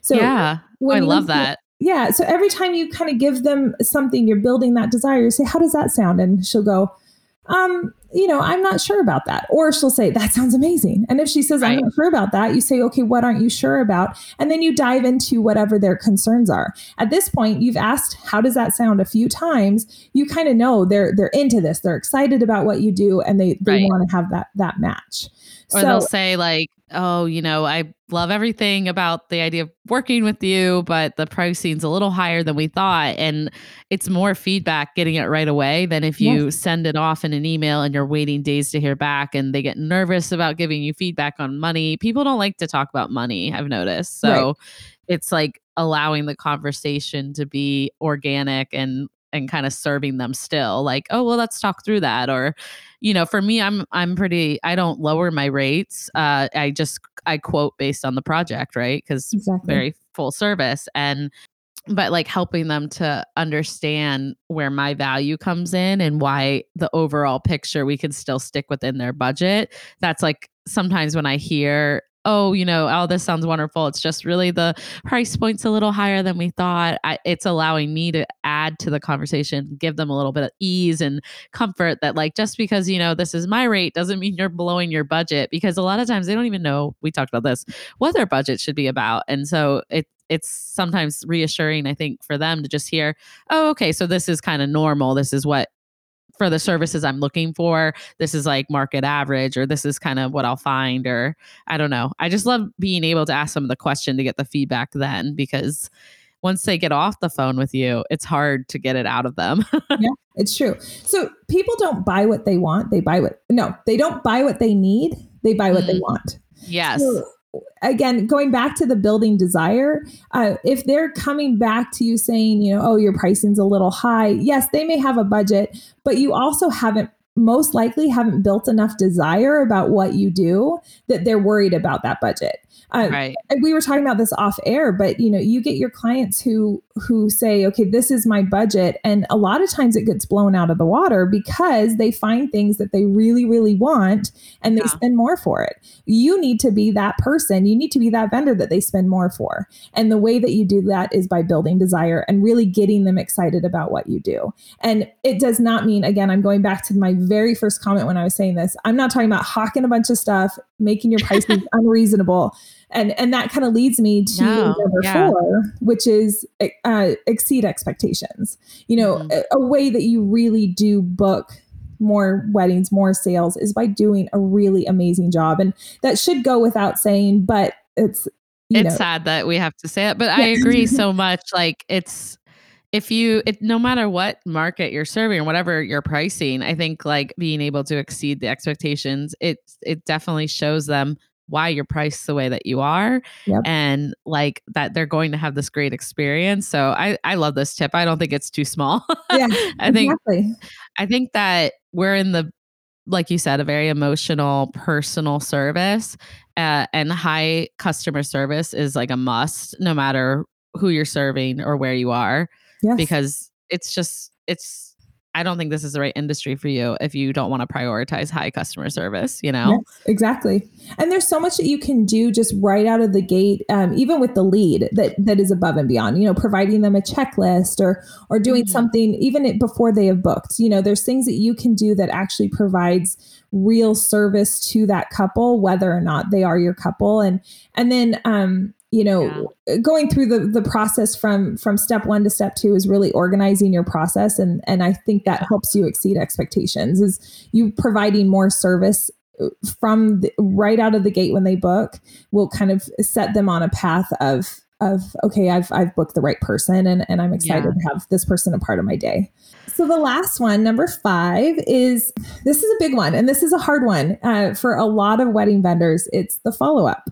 So yeah. Oh, I love that. yeah. So every time you kind of give them something, you're building that desire. You say, How does that sound? And she'll go, um, you know, I'm not sure about that. Or she'll say, That sounds amazing. And if she says, I'm not sure about that, you say, Okay, what aren't you sure about? And then you dive into whatever their concerns are. At this point, you've asked, How does that sound a few times. You kind of know they're they're into this, they're excited about what you do, and they, they Right. want to have that that match. Or they'll say like, "Oh, you know, I love everything about the idea of working with you, but the pricing's a little higher than we thought." And it's more feedback getting it right away than if you send it off in an email and you're waiting days to hear back and they get nervous about giving you feedback on money. People don't like to talk about money, I've noticed. So Right. it's like allowing the conversation to be organic and and kind of serving them still like oh well let's talk through that or you know for me i'm i'm pretty i don't lower my rates uh i just i quote based on the project right because exactly. very full service and but like helping them to understand where my value comes in and why the overall picture we can still stick within their budget that's like sometimes when i hear oh you know oh this sounds wonderful. It's just really the price point's a little higher than we thought. I, it's allowing me to add to the conversation give them a little bit of ease and comfort that like just because you know this is my rate doesn't mean you're blowing your budget because a lot of times they don't even know we talked about this what their budget should be about. And so it it's sometimes reassuring i think for them to just hear oh okay so this is kind of normal. This is what for the services i'm looking for this is like market average or this is kind of what i'll find or i don't know i just love being able to ask them the question to get the feedback then because once they get off the phone with you it's hard to get it out of them yeah, It's true. So people don't buy what they want. They buy what, no, they don't buy what they need. They buy what they Mm. want. yes So, again, going back to the building desire, uh, if they're coming back to you saying, you know, oh, your pricing's a little high, yes, they may have a budget, but you also haven't most likely haven't built enough desire about what you do that they're worried about that budget. Uh, right. we were talking about this off air but you know you get your clients who who say okay this is my budget and a lot of times it gets blown out of the water because they find things that they really really want and they Yeah. spend more for it. You need to be that person. You need to be that vendor that they spend more for. And the way that you do that is by building desire and really getting them excited about what you do. And it does not mean again i'm going back to my very first comment when i was saying this i'm not talking about hawking a bunch of stuff making your prices unreasonable and and that kind of leads me to No, number yeah. four which is uh, exceed expectations you know Mhm. a, a way that you really do book more weddings more sales is by doing a really amazing job and that should go without saying but it's you it's know sad that we have to say it, but I agree so much. Like it's if you it no matter what market you're serving or whatever you're pricing, I think like being able to exceed the expectations, it it definitely shows them why you're priced the way that you are Yep. and like that they're going to have this great experience. So I I love this tip. I don't think it's too small. yeah I think exactly I think that we're in the, like you said, a very emotional, personal service, uh, and high customer service is like a must, no matter who you're serving or where you are, yes. because it's just it's I don't think this is the right industry for you if you don't want to prioritize high customer service, you know? Yes, exactly. And there's so much that you can do just right out of the gate, um, even with the lead that that is above and beyond, you know, providing them a checklist or or doing mm-hmm. something even before they have booked. You know, there's things that you can do that actually provides real service to that couple, whether or not they are your couple. And and then um, you know yeah. going through the the process from from step one to step two is really organizing your process and and i think that helps you exceed expectations is you providing more service uh, from the, right out of the gate when they book will kind of set them on a path of of okay i've i've booked the right person and and i'm excited yeah. to have this person a part of my day so the last one number five is this is a big one and this is a hard one uh, for a lot of wedding vendors it's the follow-up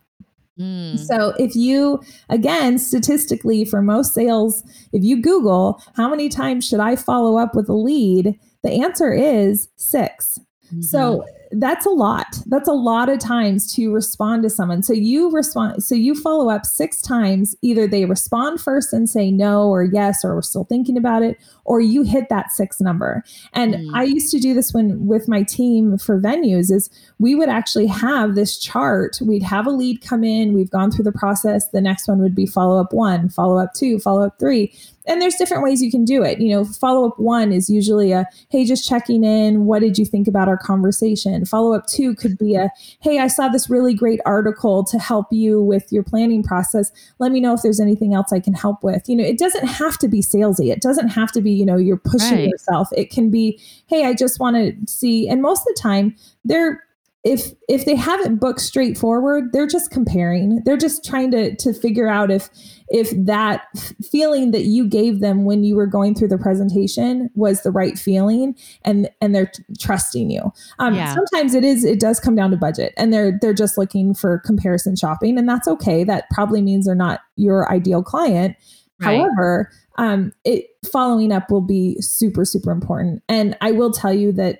Mm. So if you again statistically for most sales if you google how many times should I follow up with a lead the answer is 6. Mm-hmm. So that's a lot. That's a lot of times to respond to someone. So you respond, so you follow up six times. Either they respond first and say no or yes, or we're still thinking about it, or you hit that six number. And mm. I used to do this when with my team for venues is we would actually have this chart. We'd have a lead come in, we've gone through the process. The next one would be follow up one, follow up two, follow up three and there's different ways you can do it. You know, follow up one is usually a, hey, just checking in. What did you think about our conversation? Follow up two could be a, hey, I saw this really great article to help you with your planning process. Let me know if there's anything else I can help with. You know, it doesn't have to be salesy. It doesn't have to be, you know, you're pushing right. yourself. It can be, hey, I just want to see. And most of the time, they're if if they haven't booked straightforward they're just comparing. They're just trying to to figure out if if that feeling that you gave them when you were going through the presentation was the right feeling and and they're t- trusting you. Um, yeah. sometimes it is it does come down to budget and they're they're just looking for comparison shopping and that's okay. That probably means they're not your ideal client. Right. however um, it following up will be super super important. And i will tell you that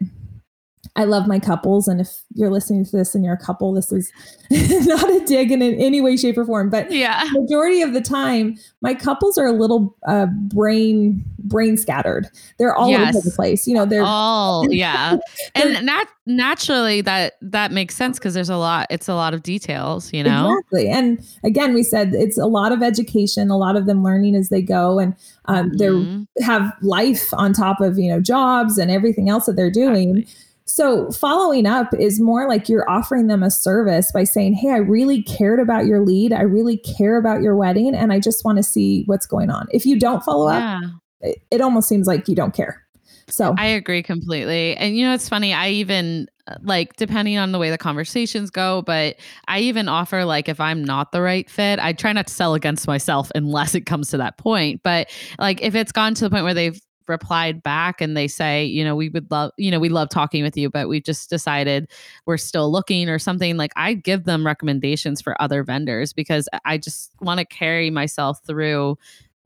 I love my couples. And if you're listening to this and you're a couple, this is not a dig in any way, shape, or form. But yeah, majority of the time, my couples are a little uh, brain brain scattered. They're all yes. over the place. You know, they're all yeah. and nat- naturally that that makes sense because there's a lot. It's a lot of details. You know, exactly. And again, we said it's a lot of education. A lot of them learning as they go, and um, mm-hmm. they have life on top of you know jobs and everything else that they're doing. Exactly so, following up is more like you're offering them a service by saying, Hey, I really cared about your lead. I really care about your wedding. And I just want to see what's going on. If you don't follow yeah. up, it, it almost seems like you don't care. So, I agree completely. And, you know, it's funny. I even, uh, like depending on the way the conversations go but i even offer like if i'm not the right fit i try not to sell against myself unless it comes to that point but like if it's gone to the point where they've replied back and they say, you know, we would love, you know, we love talking with you, but we just decided we're still looking or something, like I give them recommendations for other vendors because I just want to carry myself through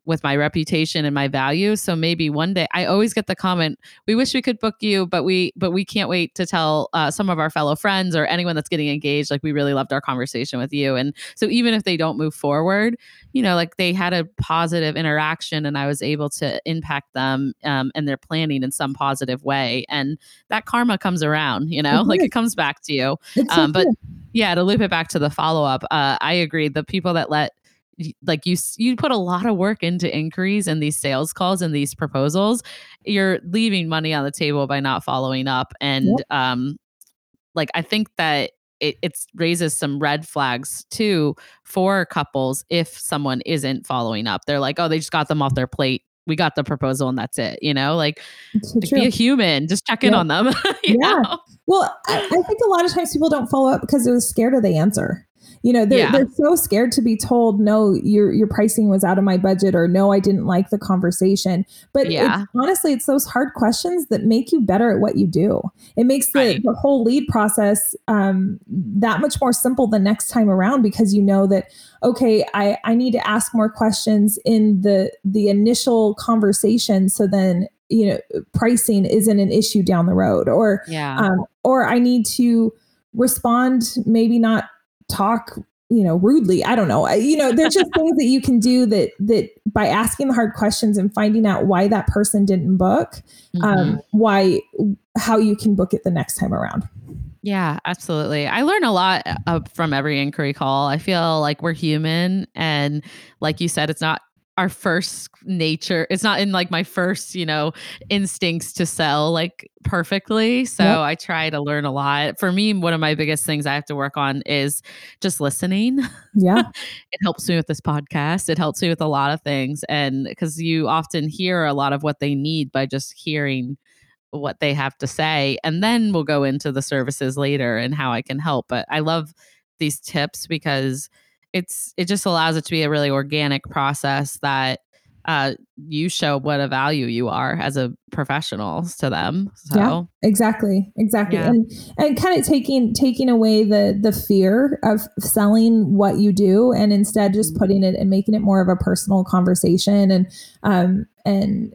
with my reputation and my value so maybe one day i always get the comment we wish we could book you but we but we can't wait to tell uh, some of our fellow friends or anyone that's getting engaged like we really loved our conversation with you. And so even if they don't move forward you know like they had a positive interaction and i was able to impact them um, and their planning in some positive way and that karma comes around you know like it comes back to you. Um, but yeah to loop it back to the follow-up uh, i agree the people that let like you you put a lot of work into inquiries and these sales calls and these proposals you're leaving money on the table by not following up. And yep. um like i think that it it's raises some red flags too for couples if someone isn't following up. They're like oh they just got them off their plate. We got the proposal and that's it you know? Like, like be a human just check in on them yeah. know? well I, I think a lot of times people don't follow up because they're scared of the answer you know they're, yeah. they're so scared to be told no your your pricing was out of my budget or no i didn't like the conversation but yeah. It's, honestly it's those hard questions that make you better at what you do it makes the, right. the whole lead process um, that much more simple the next time around because you know that okay i i need to ask more questions in the the initial conversation so then you know pricing isn't an issue down the road or yeah um, or i need to respond maybe not talk you know rudely i don't know you know there's just things that you can do that that by asking the hard questions and finding out why that person didn't book um, mm-hmm. um why how you can book it the next time around yeah, absolutely. I learn a lot uh, from every inquiry call. I feel like we're human. And like you said, it's not our first nature. It's not in like my first, you know, instincts to sell like perfectly. So yep. I try to learn a lot. For me, one of my biggest things I have to work on is just listening. Yeah. it helps me with this podcast. It helps me with a lot of things. And because you often hear a lot of what they need by just hearing what they have to say. And then we'll go into the services later and how I can help. But I love these tips because it's it just allows it to be a really organic process that uh, you show what a value you are as a professional to them. So yeah, exactly, exactly, yeah. and and kind of taking taking away the the fear of selling what you do, and instead just mm-hmm. putting it and making it more of a personal conversation, and um and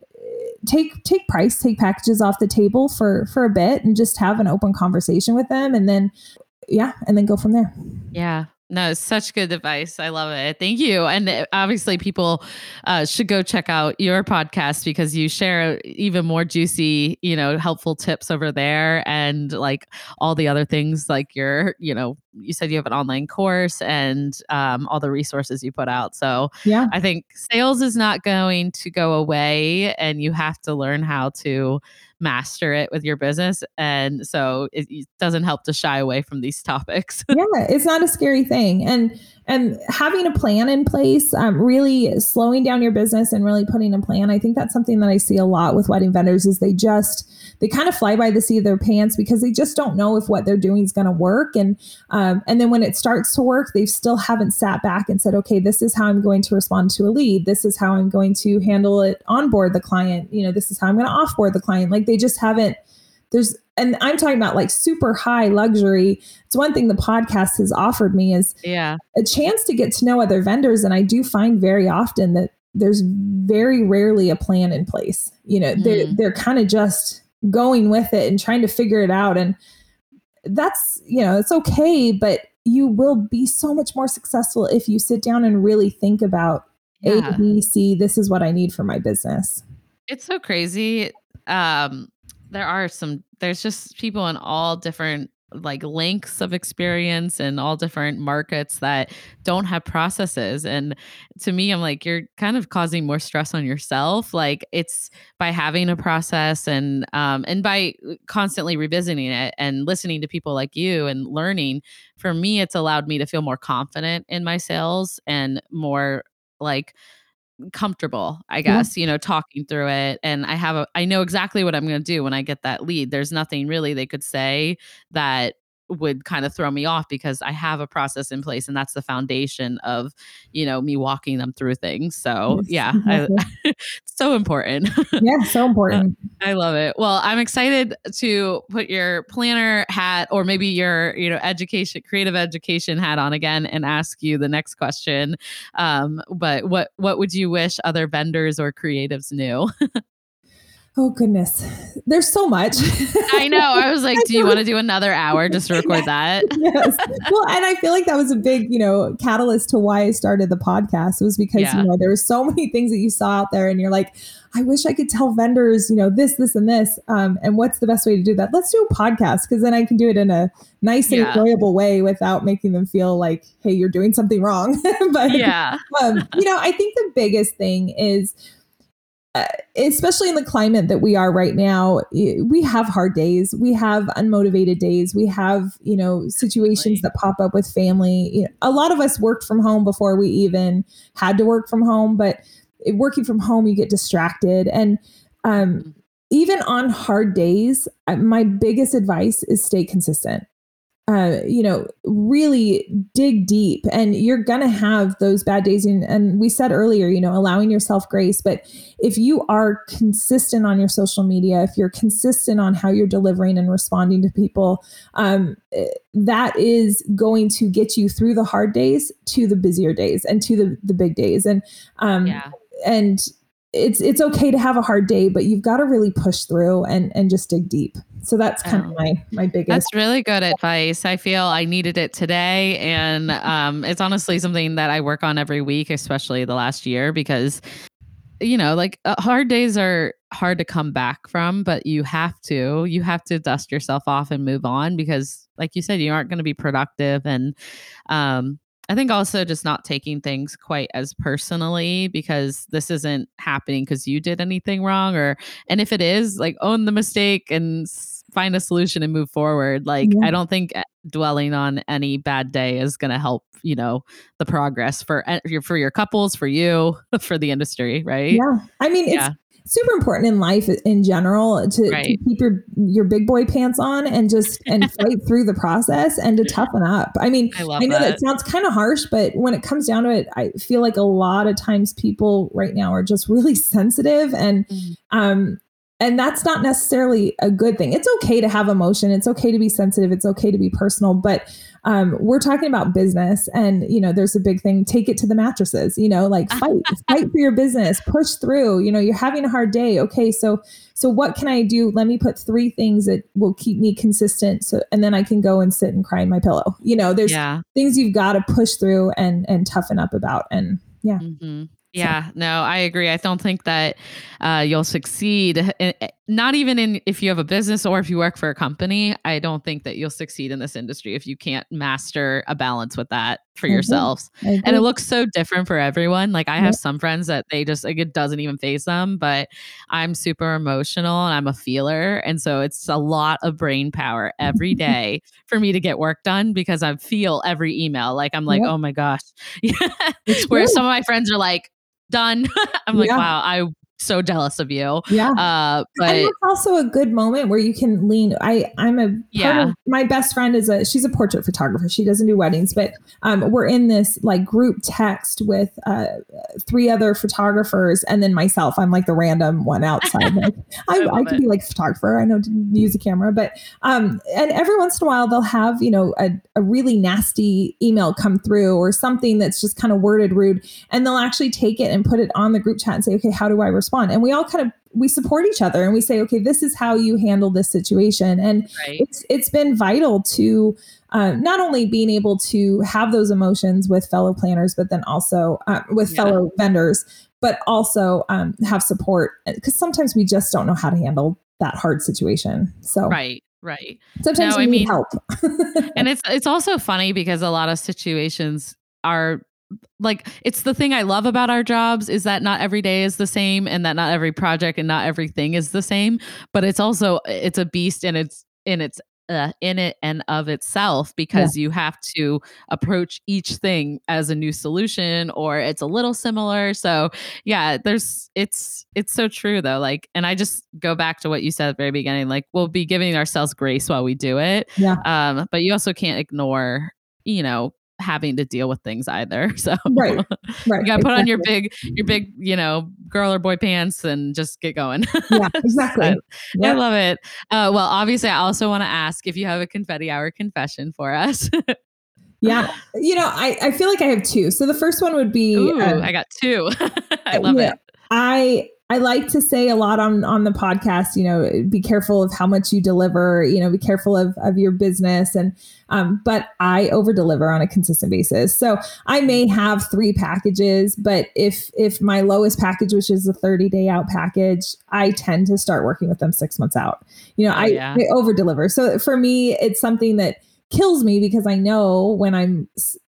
take take price take packages off the table for for a bit and just have an open conversation with them and then yeah and then go from there yeah no, such good advice. I love it. Thank you. And uh, obviously, people uh, should go check out your podcast because you share even more juicy, you know, helpful tips over there and like all the other things like your, you know, you said you have an online course and um, all the resources you put out. So, yeah, I think sales is not going to go away and you have to learn how to master it with your business. And so it, it doesn't help to shy away from these topics. yeah, it's not a scary thing. And and having a plan in place, um, really slowing down your business and really putting a plan. I think that's something that I see a lot with wedding vendors is they just they kind of fly by the seat of their pants because they just don't know if what they're doing is going to work. And um, and then when it starts to work, they still haven't sat back and said, okay, this is how I'm going to respond to a lead. This is how I'm going to handle it onboard the client. You know, this is how I'm going to offboard the client. Like they just haven't. There's and I'm talking about like super high luxury. It's one thing the podcast has offered me is yeah a chance to get to know other vendors, and I do find very often that there's very rarely a plan in place. You know, mm. they're they're kind of just going with it and trying to figure it out. And that's, you know, it's okay, but you will be so much more successful if you sit down and really think about yeah. A, B, C, this is what I need for my business. It's so crazy. Um, there are some, there's just people in all different like lengths of experience and all different markets that don't have processes. And to me i'm like you're kind of causing more stress on yourself. Like it's by having a process and um and by constantly revisiting it and listening to people like you and learning for me it's allowed me to feel more confident in my sales and more like comfortable i mm-hmm. guess yeah. you know talking through it and i have a i know exactly what i'm going to do when i get that lead there's nothing really they could say that would kind of throw me off because I have a process in place and that's the foundation of, you know, me walking them through things. So, yes, yeah, I, so important. Yeah, so important. I love it. Well, I'm excited to put your planner hat or maybe your, you know, education, creative education hat on again and ask you the next question. Um, but what what would you wish other vendors or creatives knew? Oh goodness, there's so much. I know. I was like, do you want to do another hour just to record that? yes. Well, and I feel like that was a big, you know, catalyst to why I started the podcast It was because yeah. you know there were so many things that you saw out there, and you're like, I wish I could tell vendors, you know, this, this, and this. Um, and what's the best way to do that? Let's do a podcast because then I can do it in a nice and yeah. enjoyable way without making them feel like, hey, you're doing something wrong. but yeah, um, you know, I think the biggest thing is uh, especially in the climate that we are right now we have hard days we have unmotivated days we have you know situations that pop up with family. A lot of us worked from home before we even had to work from home but working from home you get distracted. And um, mm-hmm. even on hard days my biggest advice is stay consistent uh, you know, really dig deep. And you're going to have those bad days. And, and, we said earlier, you know, allowing yourself grace. But if you are consistent on your social media, if you're consistent on how you're delivering and responding to people, um, eh, that is going to get you through the hard days to the busier days and to the, the big days. And, um, yeah. and it's it's okay to have a hard day, but you've got to really push through and and just dig deep. So that's kind of my my biggest. That's really good advice. I feel I needed it today, and um, it's honestly something that I work on every week, especially the last year, because you know, like uh, hard days are hard to come back from, but you have to you have to dust yourself off and move on because, like you said, you aren't going to be productive and um I think also just not taking things quite as personally because this isn't happening because you did anything wrong or and if it is like own the mistake and find a solution and move forward. Like yeah. I don't think eh, dwelling on any bad day is going to help you know the progress for eh, for your couples for you for the industry right? Yeah. I mean yeah super important in life in general to, right. to, keep your your big boy pants on and just and fight through the process and to toughen up. I mean, I, I know that, that sounds kind of harsh, but when it comes down to it, I feel like a lot of times people right now are just really sensitive and mm. um and that's not necessarily a good thing. It's okay to have emotion. It's okay to be sensitive. It's okay to be personal, but um, we're talking about business and you know there's a big thing take it to the mattresses you know like fight fight for your business push through you know you're having a hard day okay so so what can i do let me put three things that will keep me consistent so and then i can go and sit and cry in my pillow you know there's yeah. things you've got to push through and and toughen up about and yeah mm-hmm. Yeah, so. no, I agree. I don't think that uh, you'll succeed. In, eh, eh, not even in if you have a business or if you work for a company. I don't think that you'll succeed in this industry if you can't master a balance with that for mm-hmm. yourselves. And it looks so different for everyone. Like I have some friends that they just like it doesn't even face them, but I'm super emotional and I'm a feeler, and so it's a lot of brain power every day for me to get work done because I feel every email. Like I'm like, oh my gosh. Whereas some of my friends are like done. I'm like, yeah. wow, I so jealous of you. Yeah. Uh, but and it's also a good moment where you can lean. I I'm a yeah. my best friend is a she's a portrait photographer. She doesn't do weddings, but um, we're in this like group text with uh, three other photographers and then myself. I'm like the random one outside. like, I, I, I can be like photographer. I know to use a camera, but um, and every once in a while they'll have you know a, a really nasty email come through or something that's just kind of worded rude, and they'll actually take it and put it on the group chat and say, okay, how do I respond? Respond. And we all kind of we support each other and we say okay this is how you handle this situation. And right. it's it's been vital to uh, not only being able to have those emotions with fellow planners but then also uh, with yeah. fellow vendors but also um, have support because sometimes we just don't know how to handle that hard situation. So right right. sometimes no, we I need mean, help. And it's it's also funny because a lot of situations are like it's the thing I love about our jobs is that not every day is the same and that not every project and not everything is the same, but it's also it's a beast and it's in its uh, in it and of itself because yeah. you have to approach each thing as a new solution or it's a little similar so yeah there's it's it's so true though like and i just go back to what you said at the very beginning like we'll be giving ourselves grace while we do it yeah um but you also can't ignore you know having to deal with things either. So right, right. you got to put exactly. on your big, your big, you know, girl or boy pants and just get going. Yeah, exactly. I love it. Uh, well, obviously, I also want to ask if you have a confetti hour confession for us. yeah, you know, I I feel like I have two. So the first one would be Ooh, um, I got two. I love yeah, it. I I like to say a lot on on the podcast, you know, be careful of how much you deliver, you know, be careful of of your business and um but I over deliver on a consistent basis. So I may have three packages, but if if my lowest package which is a 30 day out package, I tend to start working with them 6 months out. You know, oh, I, yeah. I over deliver. So for me it's something that kills me because I know when I'm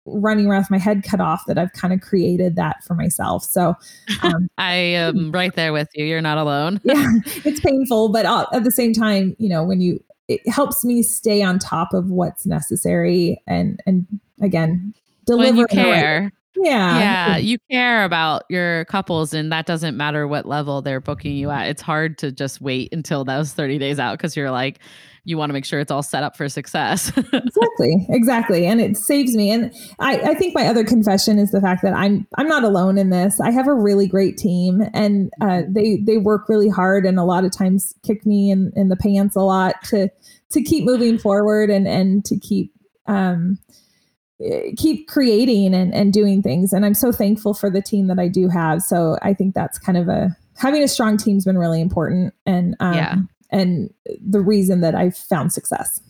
running around with my head cut off that I've kind of created that for myself. So um, I am right there with you. You're not alone. yeah, it's painful, but uh, at the same time, you know, when you it helps me stay on top of what's necessary and and again deliver. When you care. Yeah. Yeah. You care about your couples, and that doesn't matter what level they're booking you at. It's hard to just wait until those 30 days out because you're like, you want to make sure it's all set up for success. exactly. Exactly. And it saves me. And I, I think my other confession is the fact that I'm I'm not alone in this. I have a really great team and uh, they they work really hard and a lot of times kick me in, in the pants a lot to to keep moving forward and and to keep um keep creating and, and doing things and i'm so thankful for the team that i do have so i think that's kind of a having a strong team's been really important and um, Yeah. and the reason that I've found success.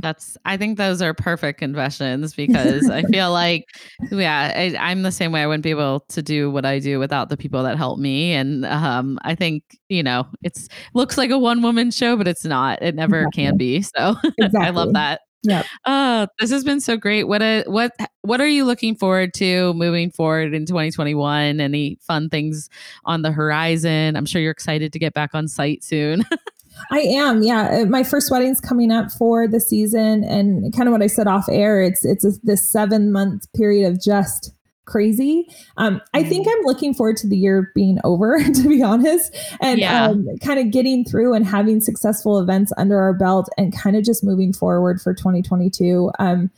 That's I think those are perfect confessions because I feel like yeah, I, I'm the same way. I wouldn't be able to do what I do without the people that help me. And um I think, you know, it's looks like a one woman show, but it's not. It never can be. So I love that. Yep. Oh, this has been so great. What a, what what are you looking forward to moving forward in 2021? Any fun things on the horizon? I'm sure you're excited to get back on site soon. I am, yeah. Uh, My first wedding's coming up for the season, and kind of what I said off air. It's it's a, this seven month period of just crazy. Um, I think I'm looking forward to the year being over, to be honest, and Yeah. um, kind of getting through and having successful events under our belt, and kind of just moving forward for 2022. Um,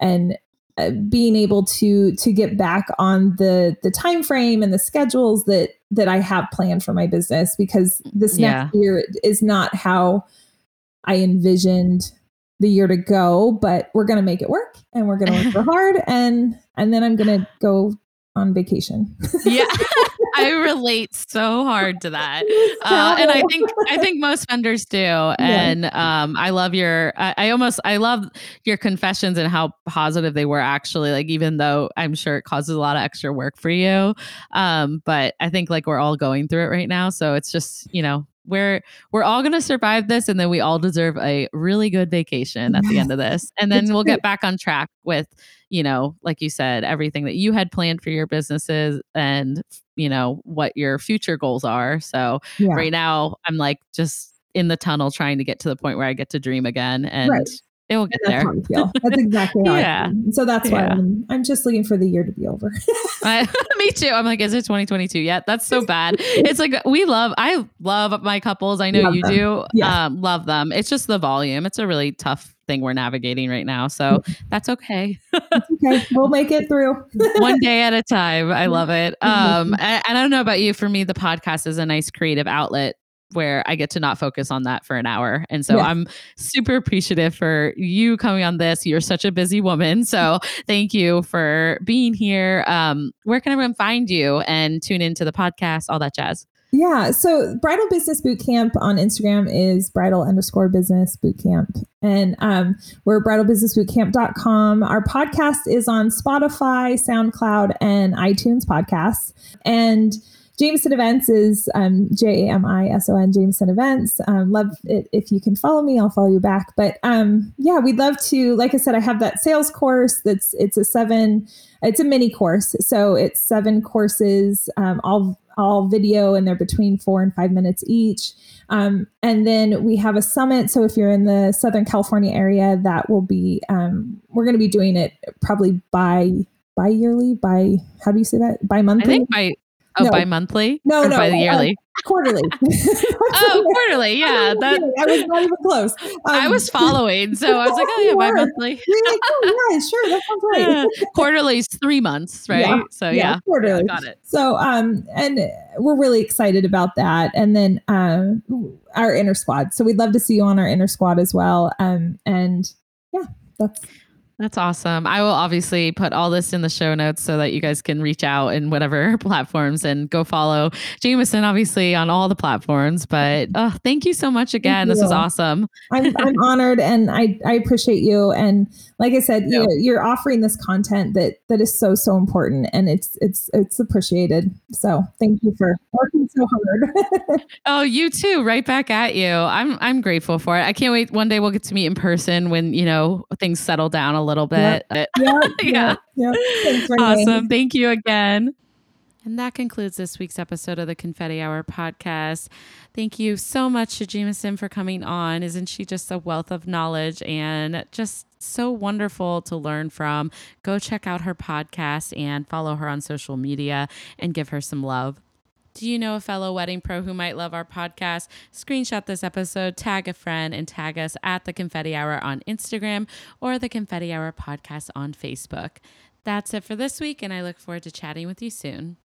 and uh, being able to to get back on the the time frame and the schedules that that I have planned for my business because this Yeah. next year is not how I envisioned the year to go, but we're going to make it work and we're going to work hard and and then I'm going to go on vacation. yeah. I relate so hard to that. Uh, and I think I think most vendors do. And um, I love your. I, I almost I love your confessions and how positive they were actually. Like even though I'm sure it causes a lot of extra work for you, um, but I think like we're all going through it right now. So it's just you know we're we're all gonna survive this, and then we all deserve a really good vacation at the end of this, and then we'll get back on track with you know like you said everything that you had planned for your businesses and you know what your future goals are. So yeah. right now I'm like just in the tunnel trying to get to the point where I get to dream again and Right. It will get That's there. how I feel. That's exactly how Yeah. And So that's why Yeah. I'm, I'm just looking for the year to be over. Me too. I'm like, is it 2022 yet? That's so bad. It's like we love, I love my couples. I know Love you them. do. Yeah. Um, love them. It's just the volume. It's a really tough thing we're navigating right now. So that's okay. okay, we'll make it through. One day at a time. I love it. Um, I, I don't know about you. For me, the podcast is a nice creative outlet where I get to not focus on that for an hour. And so Yes. I'm super appreciative for you coming on this. You're such a busy woman. So thank you for being here. Um, where can everyone find you and tune into the podcast, all that jazz? Yeah. So Bridal Business Boot Camp on Instagram is bridal underscore business boot camp. And um, we're bridalbusinessbootcamp.com. Our podcast is on Spotify, SoundCloud, and iTunes podcasts. And Jamison Events is um, J A M I S O N, Jamison Events. Um, love it. If you can follow me, I'll follow you back. But um, yeah, we'd love to, like I said, I have that sales course that's, it's a seven, it's a mini course. So it's seven courses, um, all all video and they're between four and five minutes each. Um, and then we have a summit. So if you're in the Southern California area, that will be, um, we're going to be doing it probably by, bi yearly, by, how do you say that? Bi I think by oh No. by monthly No, or no, by the uh, yearly. quarterly. oh, quarterly. Yeah, that I was not even close. I Um, was following, so I was like, oh yeah, You by were. monthly. You're like, oh yeah, sure, that sounds right. Yeah. Quarterly's three months, right? Yeah, So yeah, quarterly. got it. So, um, and we're really excited about that. And then, um, our inner squad. So we'd love to see you on our inner squad as well. Um, and yeah, that's That's awesome. I will obviously put all this in the show notes so that you guys can reach out in whatever platforms and go follow Jamison, obviously, on all the platforms. But oh, thank you so much again. This was awesome. I'm, I'm honored and I, I appreciate you. And like I said, you Yeah. know, you're offering this content that, that is so, so important and it's, it's, it's appreciated. So thank you for working so hard. Oh, you too. Right back at you. I'm I'm grateful for it. I can't wait. One day we'll get to meet in person when you know things settle down a little bit. yeah. Yeah. Yeah. yeah. Awesome. Thank you again. And that concludes this week's episode of the Confetti Hour podcast. Thank you so much to Jamison for coming on. Isn't she just a wealth of knowledge and just so wonderful to learn from? Go check out her podcast and follow her on social media and give her some love. Do you know a fellow wedding pro who might love our podcast? Screenshot this episode, tag a friend, and tag us at the Confetti Hour on Instagram or the Confetti Hour podcast on Facebook. That's it for this week, and I look forward to chatting with you soon.